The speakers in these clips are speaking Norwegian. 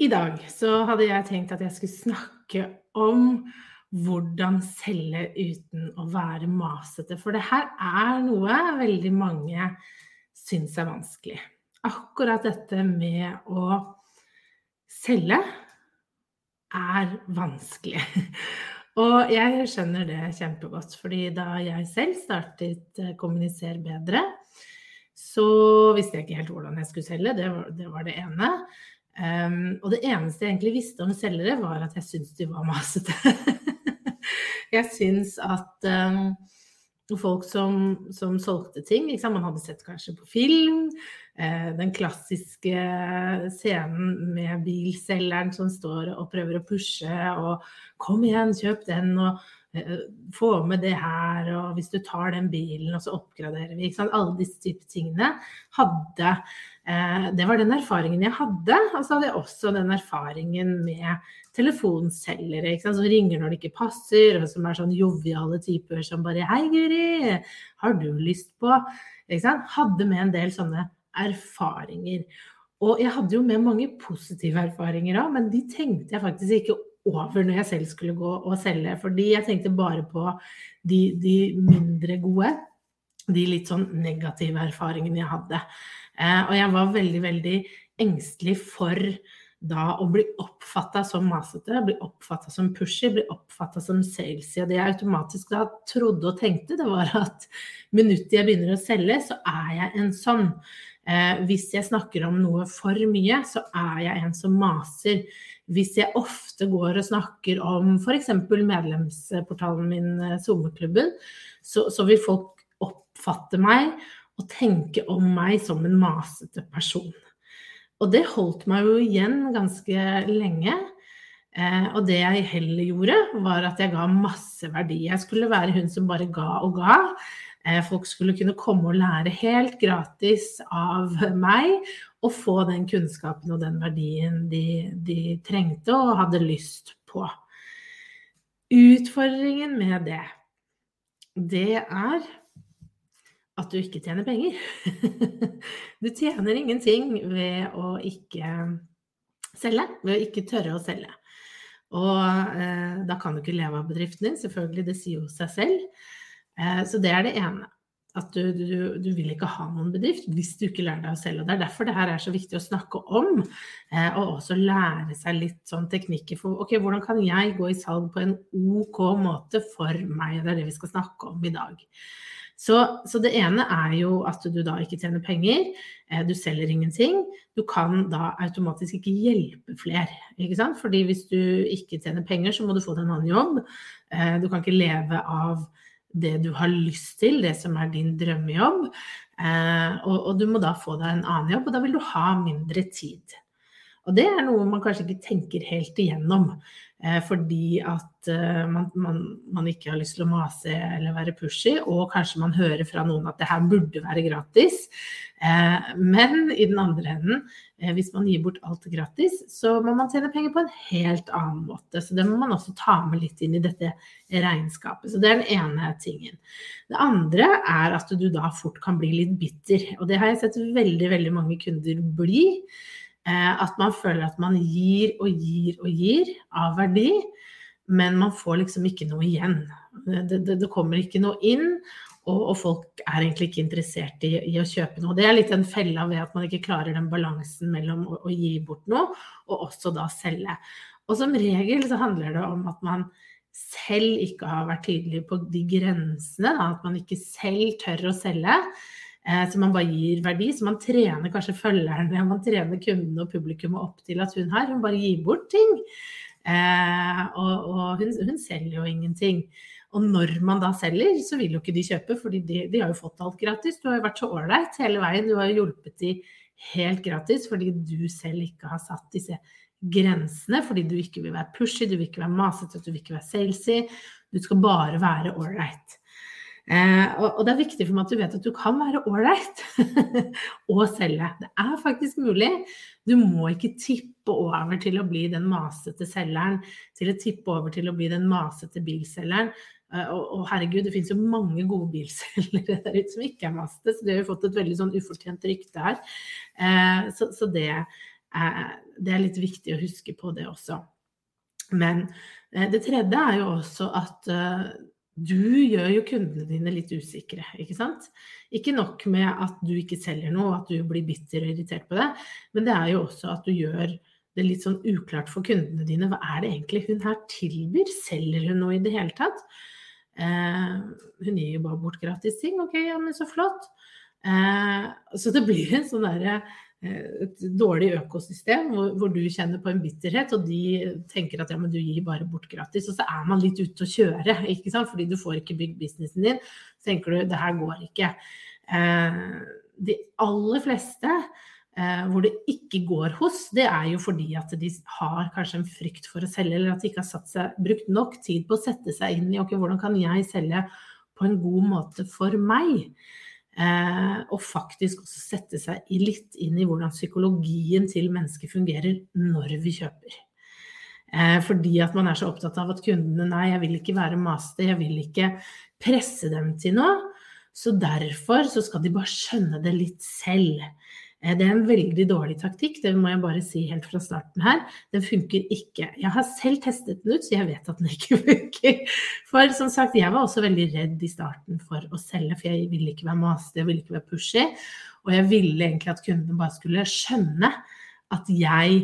I dag så hadde jeg tenkt at jeg skulle snakke om hvordan selge uten å være masete. For det her er noe veldig mange syns er vanskelig akkurat dette med å selge er vanskelig. Og jeg skjønner det kjempegodt, fordi da jeg selv startet eh, Kommuniser bedre, så visste jeg ikke helt hvordan jeg skulle selge. Det var det, var det ene. Um, og det eneste jeg egentlig visste om selgere, var at jeg syntes de var masete. jeg syns at um, folk som, som solgte ting. Man hadde sett kanskje på film eh, den klassiske scenen med bilselgeren som står og prøver å pushe og 'kom igjen, kjøp den', og eh, 'få med det her', og 'hvis du tar den bilen', og så oppgraderer vi. Alle disse type tingene hadde Det var den erfaringen jeg hadde. Og så hadde jeg også den erfaringen med telefonselgere som ringer når det ikke passer, og som er sånn joviale typer som bare 'Hei, Guri, har du lyst på?' Hadde med en del sånne erfaringer. Og jeg hadde jo med mange positive erfaringer òg, men de tenkte jeg faktisk ikke over når jeg selv skulle gå og selge. Fordi jeg tenkte bare på de, de mindre gode, de litt sånn negative erfaringene jeg hadde. Eh, og jeg var veldig, veldig engstelig for da å bli oppfatta som masete, bli oppfatta som pushy, bli oppfatta som salesy. Og det jeg automatisk da trodde og tenkte, det var at minuttet jeg begynner å selge, så er jeg en sånn. Eh, hvis jeg snakker om noe for mye, så er jeg en som maser. Hvis jeg ofte går og snakker om f.eks. medlemsportalen min, SoMe-klubben, eh, så, så vil folk oppfatte meg og tenke om meg som en masete person. Og det holdt meg jo igjen ganske lenge. Eh, og det jeg heller gjorde, var at jeg ga masse verdi. Jeg skulle være hun som bare ga og ga. Eh, folk skulle kunne komme og lære helt gratis av meg og få den kunnskapen og den verdien de, de trengte og hadde lyst på. Utfordringen med det, det er at du ikke tjener penger. Du tjener ingenting ved å ikke selge, ved å ikke tørre å selge. Og eh, da kan du ikke leve av bedriften din, selvfølgelig, det sier jo seg selv. Eh, så det er det ene. At du, du, du, vil ikke ha noen bedrift hvis du ikke lærer deg å selge. Og det er derfor det her er så viktig å snakke om, eh, og også lære seg litt sånn teknikker for ok, hvordan kan jeg gå i salg på en OK måte for meg? Det er det vi skal snakke om i dag. Så, så, det ene er jo at du da ikke tjener penger, eh, du selger ingenting. Du kan da automatisk ikke hjelpe flere. ikke sant? Fordi hvis du ikke tjener penger, så må du få deg en annen jobb. Eh, du kan ikke leve av det du har lyst til, det som er din drømmejobb. Eh, og, og du må da få deg en annen jobb, og da vil du ha mindre tid. Og det er noe man kanskje ikke tenker helt igjennom. Eh, fordi at eh, man, man, man, ikke har lyst til å mase eller være pushy, og kanskje man hører fra noen at det her burde være gratis. Eh, men i den andre enden, hvis man gir bort alt gratis, så må man tjene penger på en helt annen måte. Så det må man også ta med litt inn i dette regnskapet. Så det er den ene tingen. Det andre er at du da fort kan bli litt bitter. Og det har jeg sett veldig, veldig mange kunder bli. Eh, at man føler at man gir og gir og gir av verdi, men man får liksom ikke noe igjen. Det, det, det kommer ikke noe inn. og, og, folk er egentlig ikke interessert i, i, å kjøpe noe. Det er litt en fella ved at man ikke klarer den balansen mellom å, å gi bort noe og også da selge. Og som regel så handler det om at man selv ikke har vært tydelig på de grensene, da, at man ikke selv tør å selge. Eh, så man bare gir verdi. Så man trener kanskje følgerne, man trener kundene og publikummet opp til at hun her, hun bare gir bort ting. Eh, og, og hun, hun, selger jo ingenting. Og når man da selger, så vil jo ikke de kjøpe, for de, de, har jo fått alt gratis. Du har jo vært så ålreit hele veien. Du har jo hjulpet de helt gratis fordi du selv ikke har satt disse grensene. Fordi du ikke vil være pushy, du vil ikke være masete, du vil ikke være salesy. Du skal bare være ålreit. Eh, og, og, det er viktig for meg at du vet at du kan være ålreit og selge. Det er faktisk mulig. Du må ikke tippe over til å bli den masete selgeren, til å tippe over til å bli den masete bilselgeren. Eh, og, og, herregud, det finnes jo mange gode bilselgere der ute som ikke er masete, så de har jo fått et veldig sånn ufortjent rykte her. Eh, så, så det, det, er, litt viktig å huske på det også. Men eh, det tredje er jo også at eh, du gjør jo kundene dine litt usikre, ikke sant. Ikke nok med at du ikke selger noe, at du blir bitter og irritert på det, men det er jo også at du gjør det litt sånn uklart for kundene dine. Hva er det egentlig hun her tilbyr? Selger hun noe i det hele tatt? Eh, hun gir jo bare bort gratis ting. Ok, ja, men så flott. Eh, så det blir en sånn derre et dårlig økosystem hvor, hvor, du kjenner på en bitterhet, og de tenker at ja, men du gir bare bort gratis. Og så er man litt ute å kjøre, ikke sant? fordi du får ikke bygd businessen din. Så tenker du det her går ikke. Eh, de aller fleste eh, hvor det ikke går hos, det er jo fordi at de har kanskje en frykt for å selge, eller at de ikke har seg, brukt nok tid på å sette seg inn i ok, hvordan kan jeg selge på en god måte for meg. Eh, og faktisk også sette seg litt inn i hvordan psykologien til mennesker fungerer når vi kjøper. Eh, fordi at man er så opptatt av at kundene Nei, jeg vil ikke være master, jeg vil ikke presse dem til noe. Så derfor så skal de bare skjønne det litt selv. Eh, det er en veldig dårlig taktikk, det må jeg bare si helt fra starten her. Den funker ikke. Jeg har selv testet den ut, så jeg vet at den ikke funker. For som sagt, jeg var også veldig redd i starten for å selge, for jeg ville ikke være masete, jeg ville ikke være pushy. Og jeg ville egentlig at kundene bare skulle skjønne at jeg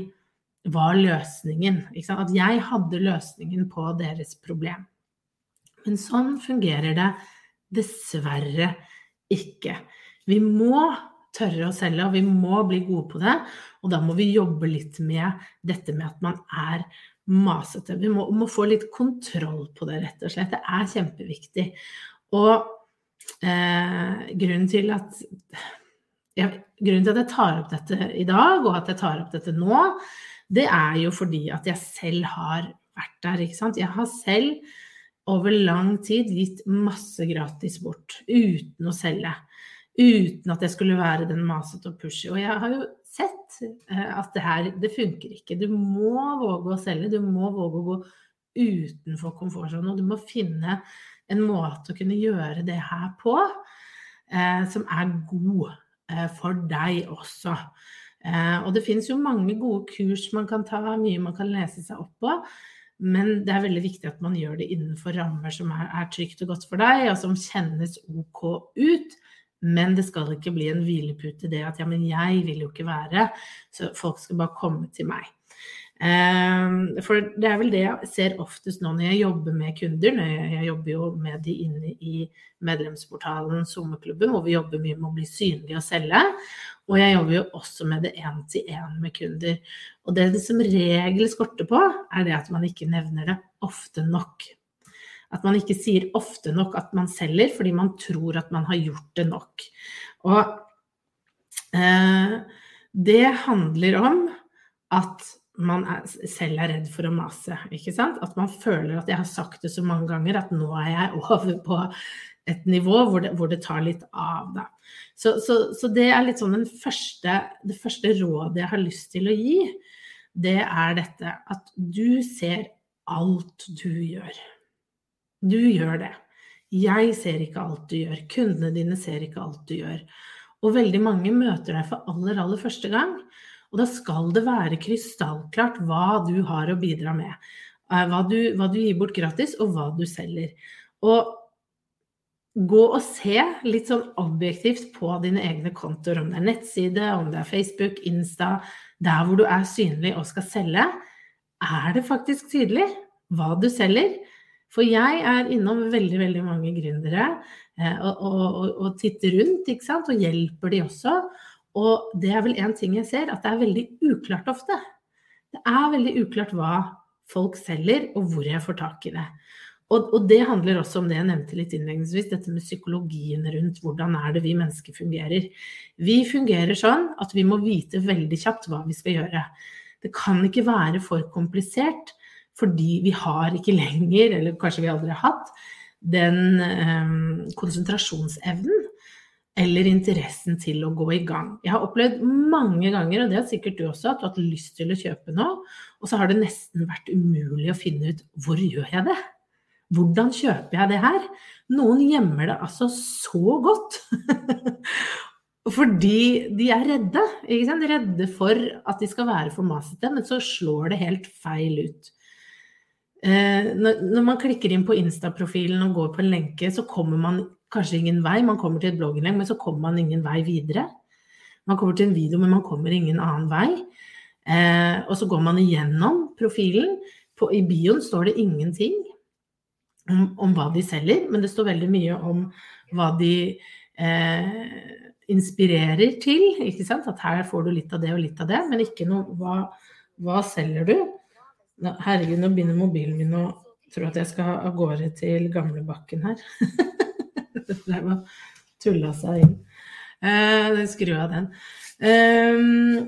var løsningen. At jeg hadde løsningen på deres problem. Men sånn fungerer det dessverre ikke. Vi må tørre å selge, og vi må bli gode på det. Og da må vi jobbe litt med dette med at man er masete. Vi må, må få litt kontroll på det, rett og slett. Det er kjempeviktig. Og eh, grunnen til at ja, Grunnen til at jeg tar opp dette i dag, og at jeg tar opp dette nå, det er jo fordi at jeg selv har vært der, ikke sant. Jeg har selv over lang tid gitt masse gratis bort uten å selge uten at jeg skulle være den masete og pushy. Og jeg har jo sett eh, at det her, det funker ikke. Du må våge å selge, du må våge å gå utenfor komfortsonen. Og du må finne en måte å kunne gjøre det her på eh, som er god eh, for deg også. Eh, og det finnes jo mange gode kurs man kan ta, mye man kan lese seg opp på. Men det er veldig viktig at man gjør det innenfor rammer som er, er trygt og godt for deg, og som kjennes OK ut. Men det skal ikke bli en hvilepute det at ja, men jeg vil jo ikke være, så folk skal bare komme til meg. Um, for det er vel det jeg ser oftest nå når jeg jobber med kunder. Jeg jobber jo med de inne i medlemsportalen Sommerklubben, hvor vi jobber mye med å bli synlig og selge. Og jeg jobber jo også med det én-til-én med kunder. Og det det som regel skorter på, er det at man ikke nevner det ofte nok. At man ikke sier ofte nok at man selger, fordi man tror at man har gjort det nok. Og eh, det handler om at man er, selv er redd for å mase. ikke sant? At man føler at jeg har sagt det så mange ganger at nå er jeg over på et nivå hvor det, hvor det tar litt av. Da. Så, så, så, det er litt sånn første, det første rådet jeg har lyst til å gi. Det er dette at du ser alt du gjør. Du gjør det. Jeg ser ikke alt du gjør. Kundene dine ser ikke alt du gjør. Og veldig mange møter deg for aller, aller første gang. Og da skal det være krystallklart hva du har å bidra med. Eh, hva du, hva du gir bort gratis, og hva du selger. Og gå og se litt sånn objektivt på dine egne kontoer, om det er nettside, om det er Facebook, Insta, der hvor du er synlig og skal selge. Er det faktisk tydelig hva du selger? For jeg er innom veldig, veldig mange gründere eh, og, og, og, titter rundt, ikke sant, og hjelper de også. Og det er vel én ting jeg ser, at det er veldig uklart ofte. Det er veldig uklart hva folk selger, og hvor jeg får tak i det. Og, og, det handler også om det jeg nevnte litt innledningsvis, dette med psykologien rundt hvordan er det vi mennesker fungerer. Vi fungerer sånn at vi må vite veldig kjapt hva vi skal gjøre. Det kan ikke være for komplisert, fordi vi har ikke lenger, eller kanskje vi aldri har hatt, den eh, konsentrasjonsevnen eller interessen til å gå i gang. Jeg har opplevd mange ganger, og det har sikkert du også, at du har hatt lyst til å kjøpe noe, og så har det nesten vært umulig å finne ut hvor gjør jeg det? Hvordan kjøper jeg det her? Noen gjemmer det altså så godt. Fordi de er redde. Redde for at de skal være for masete, men så slår det helt feil ut. Eh, når man klikker inn på Insta-profilen og går på en lenke, så kommer man kanskje ingen vei. Man kommer til et blogginnlegg, men så kommer man ingen vei videre. Man kommer til en video, men man kommer ingen annen vei. Eh, og så går man igjennom profilen. I bioen står det ingenting om, om, hva de selger, men det står veldig mye om hva de eh, inspirerer til. At her får du litt av det og litt av det, men ikke noe hva, hva selger du? Herregud, nå begynner mobilen min å tro at jeg skal av gårde til gamlebakken her. det var tulla seg inn. Eh, skru av den. Eh,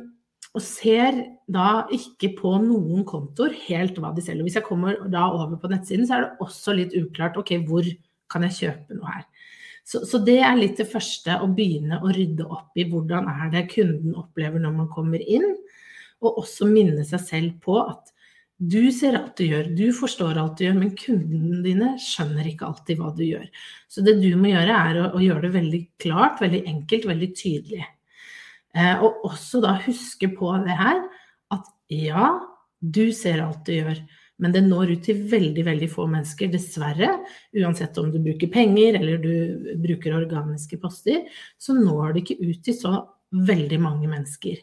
og ser da ikke på noen kontoer helt hva de selger. Hvis jeg kommer da over på nettsiden, så er det også litt uklart ok, hvor kan jeg kjøpe noe her. Så, så, det er litt det første, å begynne å rydde opp i hvordan er det kunden opplever når man kommer inn. Og også minne seg selv på at du ser alt du gjør, du forstår alt du gjør, men kundene dine skjønner ikke alltid hva du gjør. Så det du må gjøre, er å, å gjøre det veldig klart, veldig enkelt, veldig tydelig. Eh, og også da huske på det her at ja, du ser alt du gjør, men det når ut til veldig, veldig få mennesker, dessverre. Uansett om du bruker penger eller du bruker organiske poster, så når det ikke ut til så veldig mange mennesker.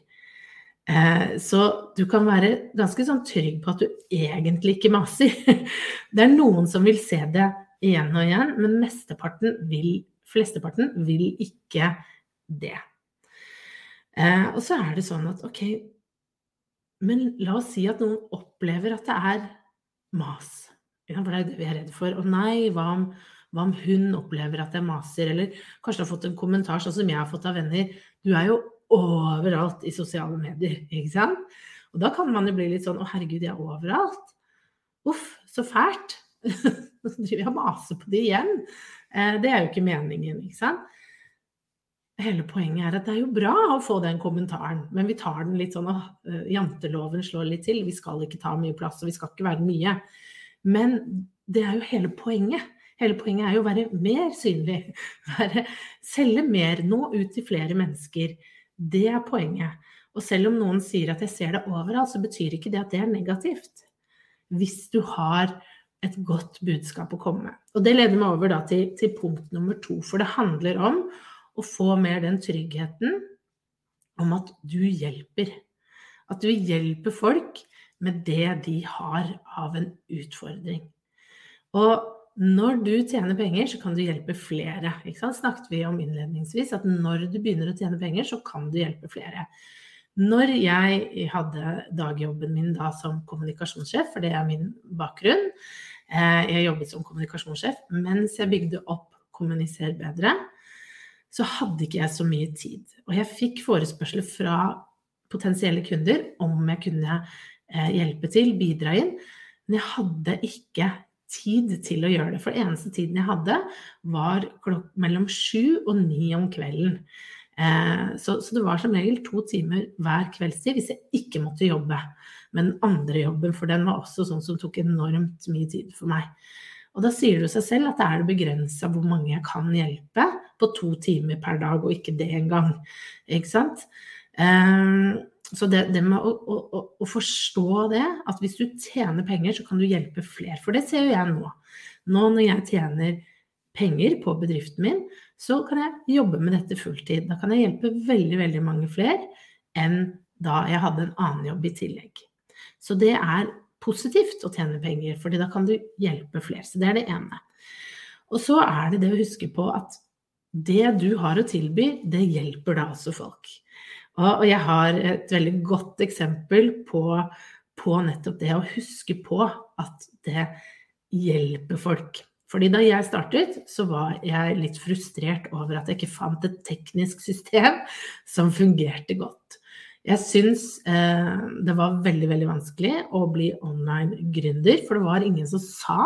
Eh, så du kan være ganske sånn trygg på at du egentlig ikke maser. Det er noen som vil se det igjen og igjen, men mesteparten vil, flesteparten vil ikke det. Eh, og så er det sånn at ok, men la oss si at noen opplever at det er mas. For det er det vi er redd for. Og nei, hva om, hva om hun opplever at jeg maser? Eller kanskje du har fått en kommentar sånn som jeg har fått av venner. Du er jo overalt i sosiale medier, ikke sant? Og da kan man jo bli litt sånn å herregud, jeg er overalt. Uff, så fælt. Så driver jeg og maser på de igjen. Eh, det er jo ikke meningen, ikke sant. Hele poenget er at det er jo bra å få den kommentaren, men vi tar den litt sånn at uh, janteloven slår litt til. Vi skal ikke ta mye plass, og vi skal ikke være mye. Men det er jo hele poenget. Hele poenget er jo å være mer synlig. Være, selge mer, nå ut til flere mennesker. Det er poenget. Og selv om noen sier at jeg ser det overalt, så betyr ikke det at det er negativt. Hvis du har et godt budskap å komme med. Og det leder meg over da til, til punkt nummer to, for det handler om å få mer den tryggheten om at du hjelper. At du hjelper folk med det de har av en utfordring. Og når du tjener penger, så kan du hjelpe flere. Snakket vi om innledningsvis at når du begynner å tjene penger, så kan du hjelpe flere. Når jeg hadde dagjobben min da som kommunikasjonssjef, for det er min bakgrunn, eh, jeg jobbet som kommunikasjonssjef mens jeg bygde opp Kommuniser bedre, så hadde ikke jeg så mye tid. Og jeg fikk forespørsler fra potensielle kunder om jeg kunne eh, hjelpe til, bidra inn. Men jeg hadde ikke tid til å gjøre det. For den eneste tiden jeg hadde, var mellom sju og ni om kvelden. Eh, så, så, det var som regel to timer hver kveldstid hvis jeg ikke måtte jobbe. Men den andre jobben, for den var også sånn som tok enormt mye tid for meg. Og da sier det seg selv at det er det begrensa hvor mange jeg kan hjelpe på to timer per dag, og ikke det engang. Ikke sant? Um, så det, det med å, å, å, forstå det, at hvis du tjener penger, så kan du hjelpe flere. For det ser jo jeg nå. Nå når jeg tjener penger på bedriften min, så kan jeg jobbe med dette fulltid. Da kan jeg hjelpe veldig, veldig mange flere enn da jeg hadde en annen jobb i tillegg. Så det er positivt å tjene penger, fordi da kan du hjelpe flere. Så det er det ene. Og så er det det å huske på at det du har å tilby, det hjelper da også folk. Og jeg har et veldig godt eksempel på, på nettopp det å huske på at det hjelper folk. Fordi da jeg startet, så var jeg litt frustrert over at jeg ikke fant et teknisk system som fungerte godt. Jeg syns eh, det var veldig, veldig vanskelig å bli online-gründer, for det var ingen som sa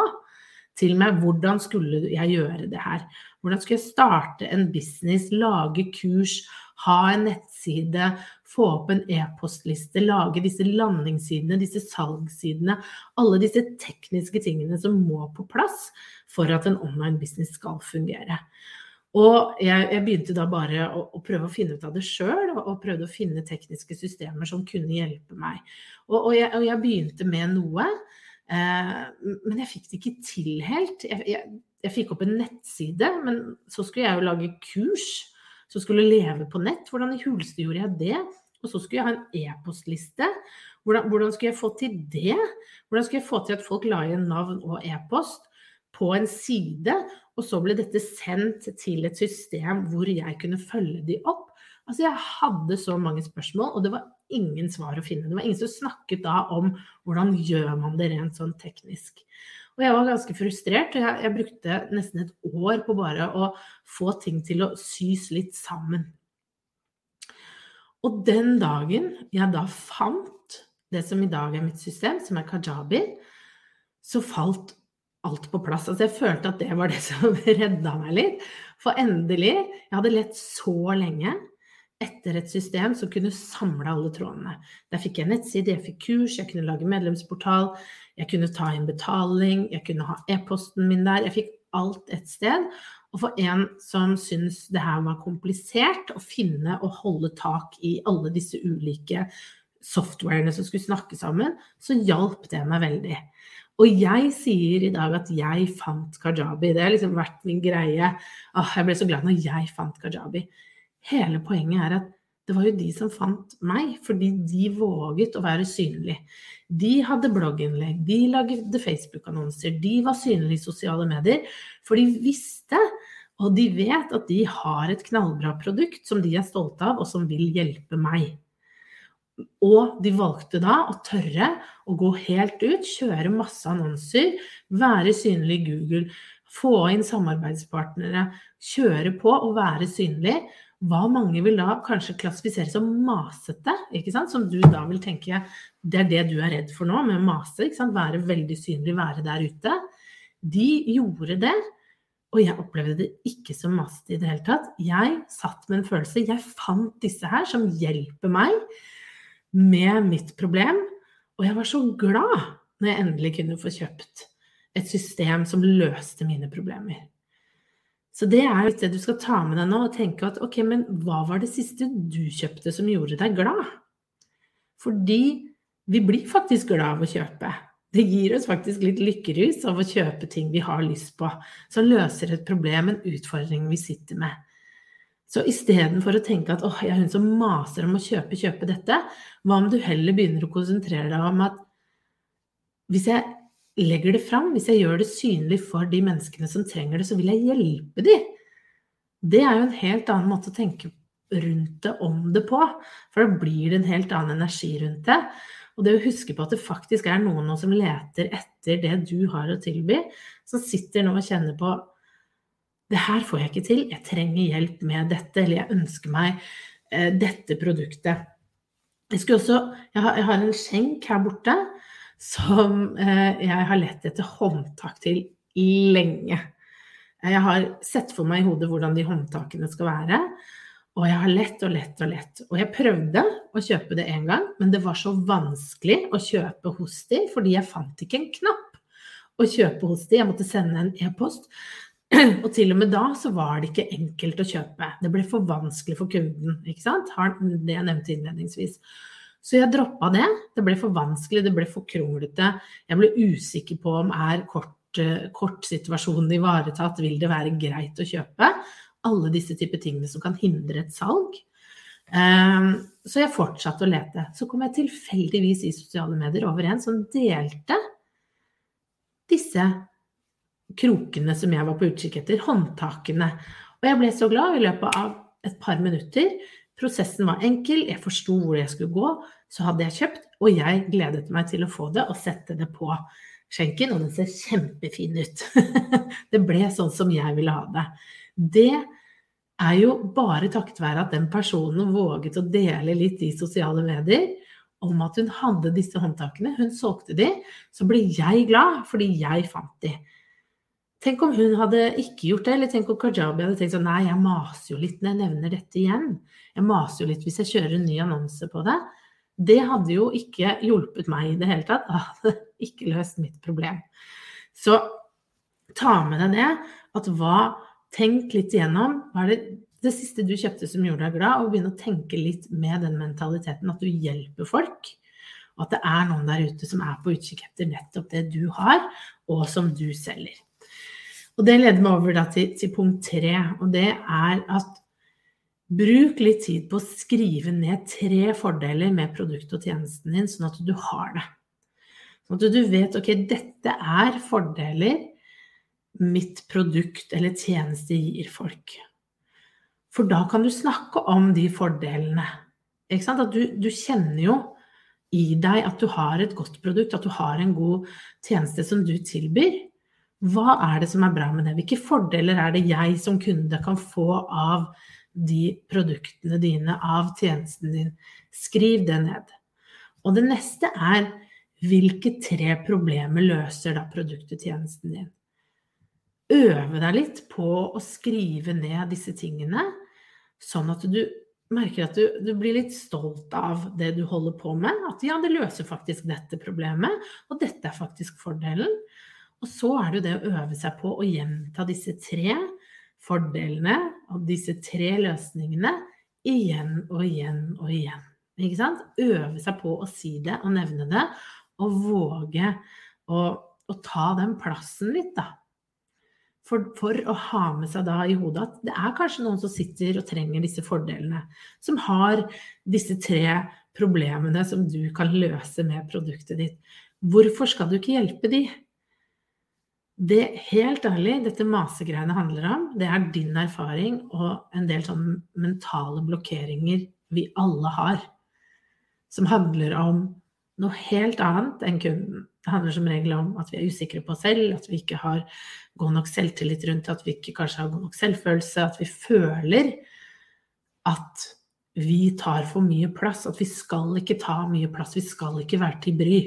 til meg hvordan skulle jeg gjøre det her. Hvordan skulle jeg starte en business, lage kurs, ha en nettside, få opp en e-postliste, lage disse landingssidene, disse salgssidene. Alle disse tekniske tingene som må på plass for at en online business skal fungere. Og jeg, jeg, begynte da bare å, å, prøve å finne ut av det sjøl, og, og, prøvde å finne tekniske systemer som kunne hjelpe meg. Og, og, jeg, og jeg, begynte med noe, eh, men jeg fikk det ikke til helt. Jeg, jeg, fikk opp en nettside, men så skulle jeg jo lage kurs som skulle leve på nett. Hvordan i huleste gjorde jeg det? Og så skulle jeg ha en e-postliste. Hvordan, hvordan skulle jeg få til det? Hvordan skulle jeg få til at folk la igjen navn og e-post? på en side, og så ble dette sendt til et system hvor jeg kunne følge de opp. Altså Jeg hadde så mange spørsmål, og det var ingen svar å finne. Det var ingen som snakket da om hvordan gjør man det rent sånn teknisk. Og jeg var ganske frustrert, jeg, jeg brukte nesten et år på bare å få ting til å sys litt sammen. Og den dagen jeg da fant det som i dag er mitt system, som er kajabi, så falt alt på plass. Altså jeg følte at det var det som redda meg litt. For endelig, jeg hadde lett så lenge etter et system som kunne samle alle trådene. Der fikk jeg nettside, jeg fikk kurs, jeg kunne lage medlemsportal, jeg kunne ta inn betaling, jeg kunne ha e-posten min der. Jeg fikk alt et sted. Og for en som syns det her var komplisert å finne og holde tak i alle disse ulike softwarene som skulle snakke sammen, så hjalp det meg veldig. Og jeg sier i dag at jeg fant kajabi. Det har liksom vært min greie. Åh, jeg ble så glad når jeg fant kajabi. Hele poenget er at det var jo de som fant meg, fordi de våget å være synlige. De hadde blogginnlegg, de lagde Facebook-annonser, de var synlige i sosiale medier. For de visste, og de vet, at de har et knallbra produkt som de er stolte av, og som vil hjelpe meg. Og de valgte da å tørre å gå helt ut, kjøre masse annonser, være synlig i Google, få inn samarbeidspartnere, kjøre på og være synlig. Hva mange vil da kanskje klassifisere som masete, som du da vil tenke det er det du er redd for nå med mase. ikke sant? Være veldig synlig, være der ute. De gjorde det, og jeg opplevde det ikke som masete i det hele tatt. Jeg satt med en følelse Jeg fant disse her som hjelper meg med mitt problem. Og jeg var så glad når jeg endelig kunne få kjøpt et system som løste mine problemer. Så det er litt det du skal ta med deg nå og tenke at ok, men hva var det siste du kjøpte som gjorde deg glad? Fordi vi blir faktisk glad av å kjøpe. Det gir oss faktisk litt lykkerus av å kjøpe ting vi har lyst på, som løser et problem, en utfordring vi sitter med. Så istedenfor å tenke at åh, jeg er hun som maser om å kjøpe, kjøpe dette, hva om du heller begynner å konsentrere deg om at hvis jeg legger det fram, hvis jeg gjør det synlig for de menneskene som trenger det, så vil jeg hjelpe de. Det er jo en helt annen måte å tenke rundt det om det på, for da blir det en helt annen energi rundt det. Og det å huske på at det faktisk er noen nå som leter etter det du har å tilby, som sitter nå og kjenner på det her får jeg ikke til, jeg trenger hjelp med dette, eller jeg ønsker meg eh, dette produktet. Jeg, også, jeg, har, jeg, har, en skjenk her borte som eh, jeg har lett etter håndtak til lenge. Jeg har sett for meg i hodet hvordan de håndtakene skal være. Og jeg har lett og lett og lett. Og jeg prøvde å kjøpe det en gang, men det var så vanskelig å kjøpe hos de, fordi jeg fant ikke en knapp å kjøpe hos de. Jeg måtte sende en e-post. Og til og med da så var det ikke enkelt å kjøpe. Det ble for vanskelig for kunden, ikke sant? Det jeg nevnte innledningsvis. Så jeg droppa det. Det ble for vanskelig, det ble for kronglete. Jeg ble usikker på om er kort kortsituasjonen ivaretatt? Vil det være greit å kjøpe? Alle disse typer tingene som kan hindre et salg. Um, så jeg fortsatte å lete. Så kom jeg tilfeldigvis i sosiale medier over en som delte disse krokene som jeg var på utkikk etter, håndtakene. Og jeg ble så glad i løpet av et par minutter. Prosessen var enkel, jeg forsto hvor jeg skulle gå, så hadde jeg kjøpt, og jeg gledet meg til å få det og sette det på skjenken, og den ser kjempefin ut. det ble sånn som jeg ville ha det. Det er jo bare takket være at den personen våget å dele litt i sosiale medier om at hun hadde disse håndtakene. Hun solgte de, så ble jeg glad fordi jeg fant de. Tenk om hun hadde ikke gjort det, eller tenk om Kajabi hadde tenkt sånn nei, jeg maser jo litt når jeg nevner dette igjen. Jeg maser jo litt hvis jeg kjører en ny annonse på det. Det hadde jo ikke hjulpet meg i det hele tatt. Det hadde ikke løst mitt problem. Så ta med deg det. At hva Tenk litt igjennom. Hva er det, det siste du kjøpte som gjorde deg glad? Og begynn å tenke litt med den mentaliteten at du hjelper folk. Og at det er noen der ute som er på utkikk etter nettopp det du har, og som du selger. Og det leder meg over til, til, punkt tre, og det er at bruk litt tid på å skrive ned tre fordeler med produktet og tjenesten din, sånn at du har det. Sånn at du vet ok, dette er fordeler mitt produkt eller tjeneste gir folk. For da kan du snakke om de fordelene. Du, du kjenner jo i deg at du har et godt produkt, at du har en god tjeneste som du tilbyr. Hva er det som er bra med det? Hvilke fordeler er det jeg som kunde kan få av de produktene dine, av tjenesten din? Skriv det ned. Og det neste er hvilke tre problemer løser da produktet tjenesten din? Øve deg litt på å skrive ned disse tingene, sånn at du merker at du, du, blir litt stolt av det du holder på med. At ja, det løser faktisk dette problemet, og dette er faktisk fordelen. Og så er det jo det å øve seg på å gjenta disse tre fordelene av disse tre løsningene igjen og igjen og igjen. Ikke sant? Øve seg på å si det og nevne det, og våge å, å ta den plassen litt, da. For, for, å ha med seg da i hodet at det er kanskje noen som sitter og trenger disse fordelene. Som har disse tre problemene som du kan løse med produktet ditt. Hvorfor skal du ikke hjelpe de? Det helt ærlig, dette masegreiene handler om, det er din erfaring og en del sånne mentale blokkeringer vi alle har. Som handler om noe helt annet enn kunden. Det handler som regel om at vi er usikre på oss selv, at vi ikke har god nok selvtillit rundt, at vi ikke kanskje har god nok selvfølelse, at vi føler at vi tar for mye plass, at vi skal ikke ta mye plass, vi skal ikke være til bry.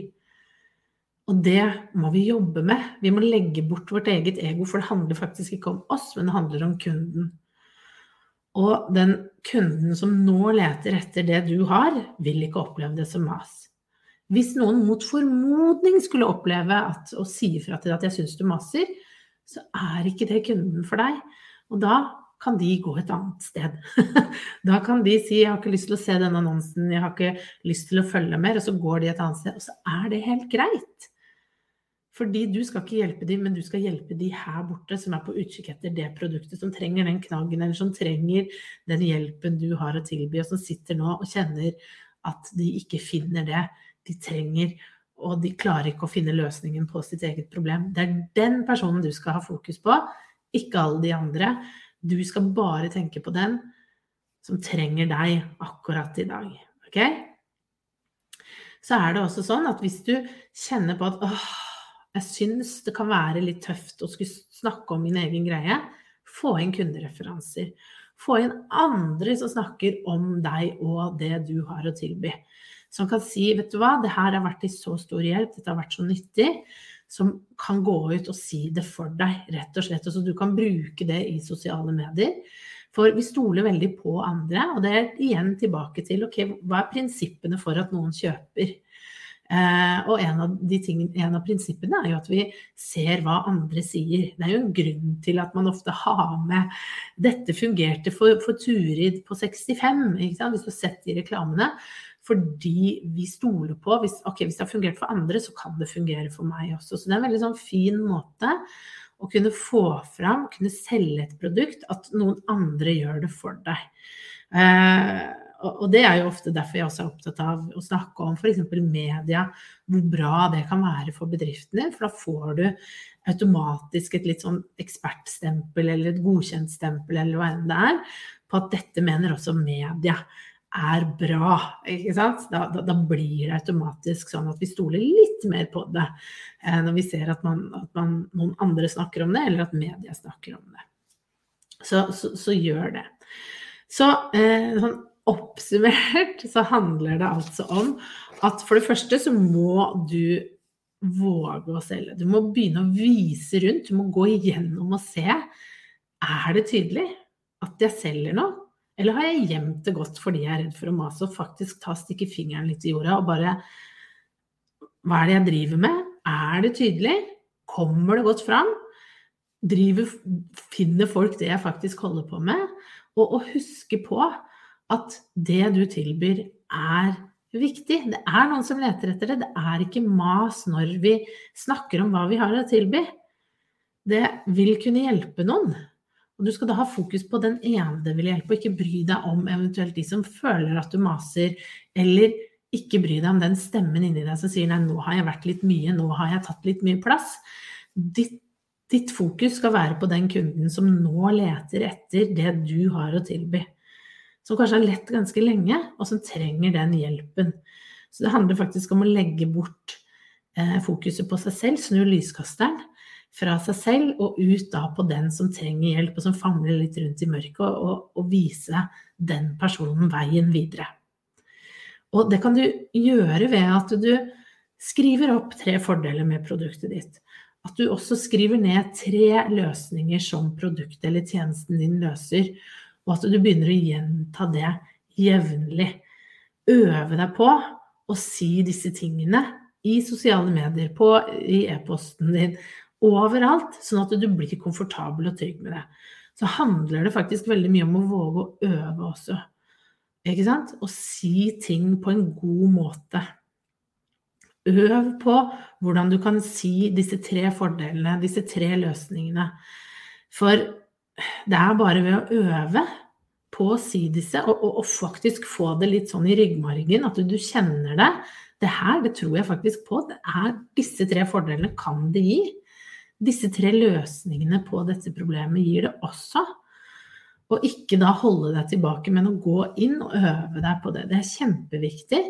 Og det må vi jobbe med. Vi må legge bort vårt eget ego, for det handler faktisk ikke om oss, men det handler om kunden. Og den kunden som nå leter etter det du har, vil ikke oppleve det som mas. Hvis noen mot formodning skulle oppleve at, og si ifra til deg at jeg syns du maser, så er ikke det kunden for deg. Og da kan de gå et annet sted. da kan de si 'jeg har ikke lyst til å se denne annonsen', 'jeg har ikke lyst til å følge mer', og så går de et annet sted. Og så er det helt greit. Fordi du skal ikke hjelpe dem, men du skal hjelpe de her borte som er på utkikk etter det produktet, som trenger den knaggen, eller som trenger den hjelpen du har å tilby, og som sitter nå og kjenner at de ikke finner det de trenger, og de klarer ikke å finne løsningen på sitt eget problem. Det er den personen du skal ha fokus på, ikke alle de andre. Du skal bare tenke på den som trenger deg akkurat i dag. Ok? Så er det også sånn at hvis du kjenner på at åh, jeg syns det kan være litt tøft å skulle snakke om min egen greie. Få inn kundereferanser. Få inn andre som snakker om deg og det du har å tilby. Som kan si, vet du hva, det her har vært til så stor hjelp, dette har vært så nyttig. Som kan gå ut og si det for deg, rett og slett. Og så du kan bruke det i sosiale medier. For vi stoler veldig på andre, og det er igjen tilbake til ok, hva er prinsippene for at noen kjøper? Eh, og en av, tingene, en av, prinsippene er jo at vi ser hva andre sier. Det er jo en grunn til at man ofte har med 'Dette fungerte for, for Turid på 65', hvis du har sett de reklamene. fordi vi stoler på hvis, Ok, hvis det har fungert for andre, så kan det fungere for meg også. Så det er en veldig sånn fin måte å kunne få fram, kunne selge et produkt, at noen andre gjør det for deg. Eh, og det er jo ofte derfor jeg også er opptatt av å snakke om f.eks. media, hvor bra det kan være for bedriften din. For da får du automatisk et litt sånn ekspertstempel eller et godkjentstempel eller hva enn det er, på at dette mener også media er bra. ikke sant? Da, da, da, blir det automatisk sånn at vi stoler litt mer på det eh, når vi ser at, man, at man, noen andre snakker om det, eller at media snakker om det. Så, så, så gjør det. Så eh, sånn oppsummert så handler det altså om at for det første så må du våge å selge. Du må begynne å vise rundt, du må gå igjennom og se. Er det tydelig at jeg selger noe? Eller har jeg gjemt det godt fordi jeg er redd for å mase og faktisk ta stikke fingeren litt i jorda og bare Hva er det jeg driver med? Er det tydelig? Kommer det godt fram? Driver, finner folk det jeg faktisk holder på med? Og, å huske på at det du tilbyr, er viktig. Det er noen som leter etter det. Det er ikke mas når vi snakker om hva vi har å tilby. Det vil kunne hjelpe noen. Og du skal da ha fokus på den ene det vil hjelpe, og ikke bry deg om eventuelt de som føler at du maser, eller ikke bry deg om den stemmen inni deg som sier nei, nå har jeg vært litt mye, nå har jeg tatt litt mye plass. Ditt, ditt fokus skal være på den kunden som nå leter etter det du har å tilby. Som kanskje har lett ganske lenge, og som trenger den hjelpen. Så det handler faktisk om å legge bort eh, fokuset på seg selv, snu lyskasteren fra seg selv og ut da på den som trenger hjelp, og som famler litt rundt i mørket, og, og, og vise den personen veien videre. Og det kan du gjøre ved at du skriver opp tre fordeler med produktet ditt. At du også skriver ned tre løsninger som produktet eller tjenesten din løser, og at du begynner å gjenta det jevnlig. Øve deg på å si disse tingene i sosiale medier, på, i e-posten din, overalt, sånn at du blir komfortabel og trygg med det. Så handler det faktisk veldig mye om å våge å øve også. Ikke sant? Å si ting på en god måte. Øv på hvordan du kan si disse tre fordelene, disse tre løsningene. For det er bare ved å øve på å si disse, og, og, og faktisk få det litt sånn i ryggmargen, at du, du kjenner det. Det her, det tror jeg faktisk på. Det er disse tre fordelene kan det gi. Disse tre løsningene på dette problemet gir det også. Og ikke da holde deg tilbake, men å gå inn og øve deg på det. Det er kjempeviktig.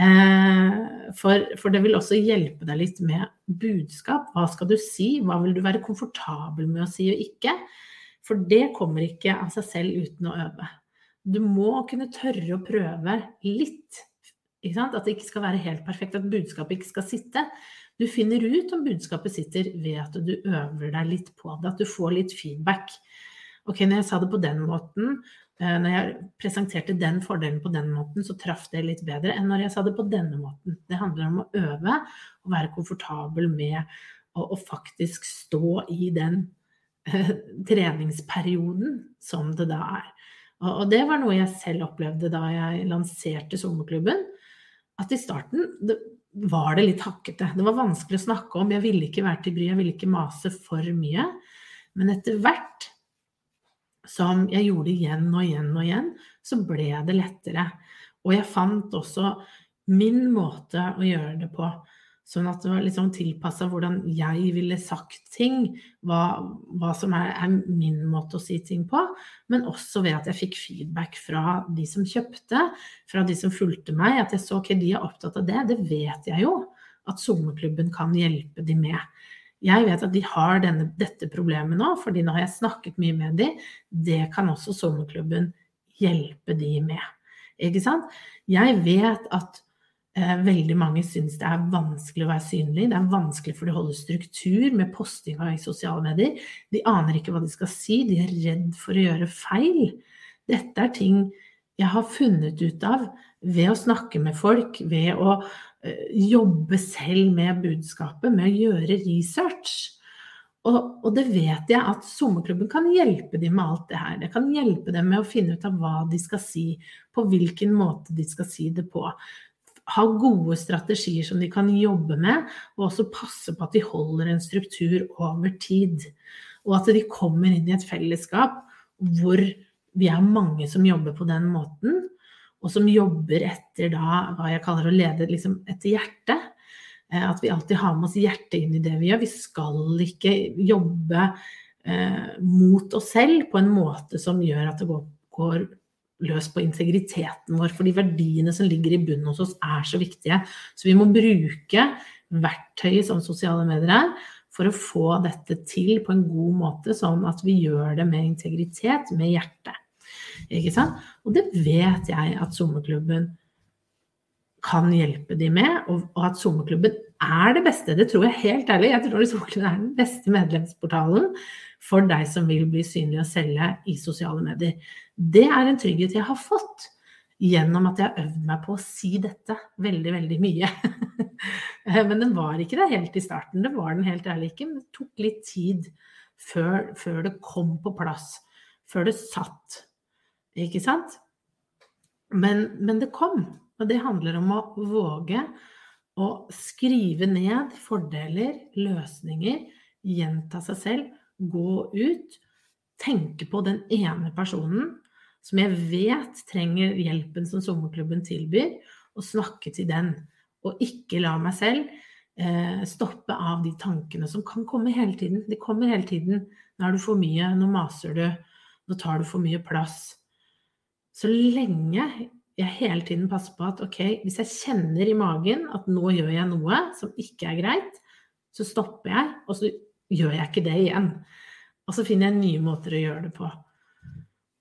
Eh, for, for, det vil også hjelpe deg litt med budskap. Hva skal du si? Hva vil du være komfortabel med å si og ikke? For det kommer ikke av seg selv uten å øve. Du må kunne tørre å prøve litt. At det ikke skal være helt perfekt, at budskapet ikke skal sitte. Du finner ut om budskapet sitter ved at du øver deg litt på det, at du får litt feedback. Ok, når jeg sa det på den måten, eh, når jeg presenterte den fordelen på den måten, så traff det litt bedre enn når jeg sa det på denne måten. Det handler om å øve og være komfortabel med å, faktisk stå i den treningsperioden som det da er. Og, det var noe jeg selv opplevde da jeg lanserte sommerklubben. At i starten det, var det litt hakkete. Det var vanskelig å snakke om. Jeg ville ikke være til bry, jeg ville ikke mase for mye. Men etter hvert som jeg gjorde igjen og igjen og igjen, så ble det lettere. Og jeg fant også min måte å gjøre det på Sånn at det var liksom tilpassa hvordan jeg ville sagt ting, hva, hva som er, er, min måte å si ting på. Men også ved at jeg fikk feedback fra de som kjøpte, fra de som fulgte meg. At jeg så ok, de er opptatt av det. Det vet jeg jo at sommerklubben kan hjelpe de med. Jeg vet at de har denne, dette problemet nå, fordi nå har jeg snakket mye med de. Det kan også sommerklubben hjelpe de med. Ikke sant? Jeg vet at veldig mange syns det er vanskelig å være synlig. Det er vanskelig for de å holde struktur med postinga i sosiale medier. De aner ikke hva de skal si, de er redd for å gjøre feil. Dette er ting jeg har funnet ut av ved å snakke med folk, ved å uh, jobbe selv med budskapet, med å gjøre research. Og, og, det vet jeg at sommerklubben kan hjelpe dem med alt det her. Det kan hjelpe dem med å finne ut av hva de skal si, på hvilken måte de skal si det på. Ha gode strategier som de kan jobbe med, og også passe på at de holder en struktur over tid. Og at de kommer inn i et fellesskap hvor vi er mange som jobber på den måten, og som jobber etter da hva jeg kaller å lede liksom etter hjertet. Eh, at vi alltid har med oss hjertet inn i det vi gjør. Vi skal ikke jobbe eh, mot oss selv på en måte som gjør at det går, går løs på integriteten vår. For de verdiene som ligger i bunnen hos oss, er så viktige. Så vi må bruke verktøyet som sosiale medier er, for å få dette til på en god måte, sånn at vi gjør det med integritet, med hjertet. Ikke sant? Og det vet jeg at sommerklubben kan hjelpe de med, og, at sommerklubben er det beste. Det tror jeg helt ærlig. Jeg tror sommerklubben er den beste medlemsportalen for deg som vil bli synlig og selge i sosiale medier. Det er en trygghet jeg har fått gjennom at jeg har øvd meg på å si dette veldig, veldig mye. Men den var ikke det helt i starten. Det var den helt ærlig ikke. Men det tok litt tid før, før det kom på plass. Før det satt. Ikke sant? Men, men det kom. Og det handler om å våge å skrive ned fordeler, løsninger, gjenta seg selv, gå ut, tenke på den ene personen som jeg vet trenger hjelpen som sommerklubben tilbyr, og snakke til den. Og ikke la meg selv eh, stoppe av de tankene som kan komme hele tiden. De kommer hele tiden. Nå er du for mye, nå maser du, nå tar du for mye plass. Så lenge jeg hele tiden passer på at ok, hvis jeg kjenner i magen at nå gjør jeg noe som ikke er greit, så stopper jeg, og så gjør jeg ikke det igjen. Og så finner jeg nye måter å gjøre det på.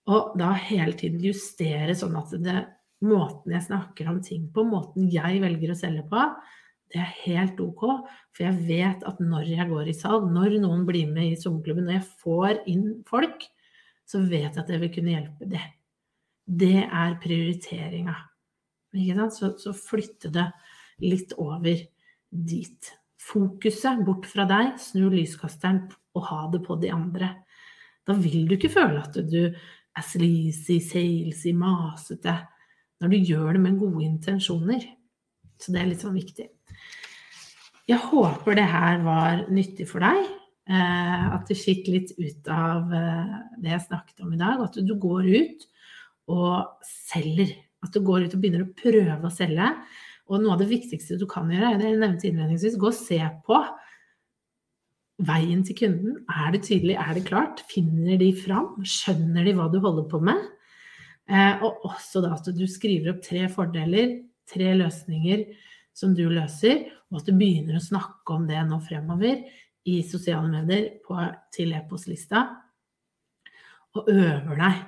Og da hele tiden justere sånn at det, måten jeg snakker om ting på, måten jeg velger å selge på, det er helt ok. For jeg vet at når jeg går i salg, når noen blir med i sommerklubben, når jeg får inn folk, så vet jeg at det vil kunne hjelpe det det er prioriteringa. Så, så flytte det litt over dit. Fokuset bort fra deg, snu lyskasteren og ha det på de andre. Da vil du ikke føle at du er sleazy, salesy, masete, når du gjør det med gode intensjoner. Så det er litt sånn viktig. Jeg håper det her var nyttig for deg. Eh, at du fikk litt ut av eh, det jeg snakket om i dag. At du går ut og selger. At du går ut og begynner å prøve å selge. Og noe av det viktigste du kan gjøre, det jeg nevnte innledningsvis, gå og se på veien til kunden. Er det tydelig, er det klart? Finner de fram? Skjønner de hva du holder på med? Eh, og også da at du skriver opp tre fordeler, tre løsninger som du løser, og at du begynner å snakke om det nå fremover i sosiale medier på, til e-postlista. Og øver deg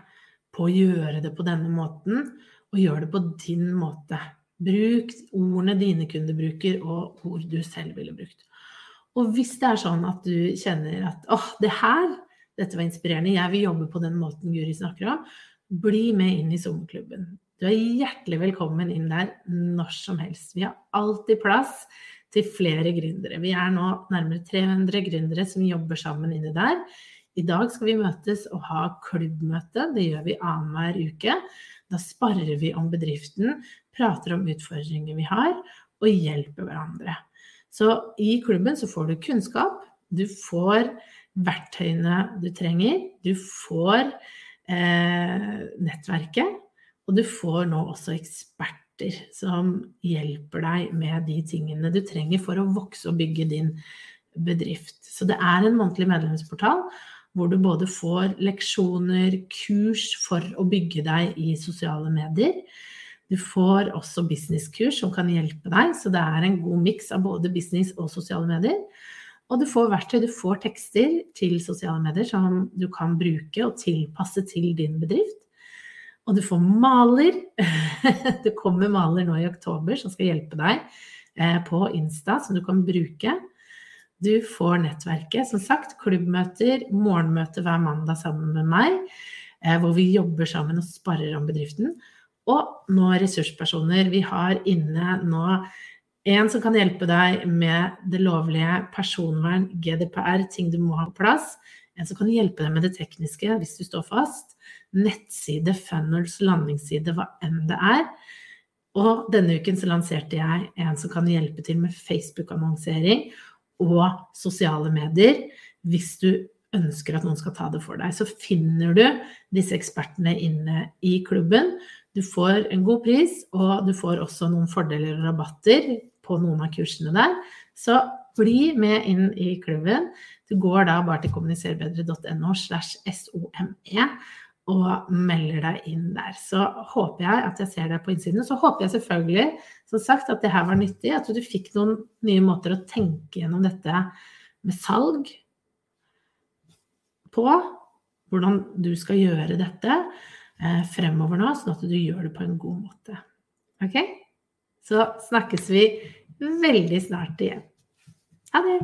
på å gjøre det på denne måten, og gjør det på din måte. Bruk ordene dine kunder bruker, og ord du selv ville brukt. Og hvis det er sånn at du kjenner at åh, det her, dette var inspirerende, jeg vil jobbe på den måten Guri snakker om, bli med inn i sommerklubben. Du er hjertelig velkommen inn der når som helst. Vi har alltid plass til flere gründere. Vi er nå nærmere 300 gründere som jobber sammen inni der. I dag skal vi møtes og ha klubbmøte. Det gjør vi annenhver uke. Da sparer vi om bedriften, prater om utfordringer vi har, og hjelper hverandre. Så i klubben så får du kunnskap, du får verktøyene du trenger, du får eh, nettverket, og du får nå også eksperter som hjelper deg med de tingene du trenger for å vokse og bygge din bedrift. Så det er en månedlig medlemsportal hvor du både får leksjoner, kurs for å bygge deg i sosiale medier. Du får også businesskurs som kan hjelpe deg, så det er en god miks av både business og sosiale medier. Og du får verktøy, du får tekster til sosiale medier som du kan bruke og tilpasse til din bedrift. Og du får maler. Det kommer maler nå i oktober som skal hjelpe deg eh, på Insta, som du kan bruke. Du får nettverket. Som sagt, klubbmøter, morgenmøte hver mandag sammen med meg, eh, hvor vi jobber sammen og sparer om bedriften. Og nå ressurspersoner. Vi har inne nå En som kan hjelpe deg med det lovlige, personvern, GDPR, ting du må ha på plass. En som kan hjelpe deg med det tekniske hvis du står fast. Nettside, funnels, landingsside, hva enn det er. Og denne uken så lanserte jeg en som kan hjelpe til med Facebook-annonsering og sosiale medier hvis du ønsker at noen skal ta det for deg. Så finner du disse ekspertene inne i klubben. Du får en god pris, og du får også noen fordeler og rabatter på noen av kursene der. Så bli med inn i klubben. Du går da bare til kommuniserbedre.no slash SOME og melder deg inn der. Så håper jeg at jeg ser deg på innsiden. Så håper jeg selvfølgelig, som sagt, at det her var nyttig. At du fikk noen nye måter å tenke gjennom dette med salg på. Hvordan du skal gjøre dette eh, fremover nå, sånn at du gjør det på en god måte. Ok? Så snakkes vi veldig snart igjen. Ha det!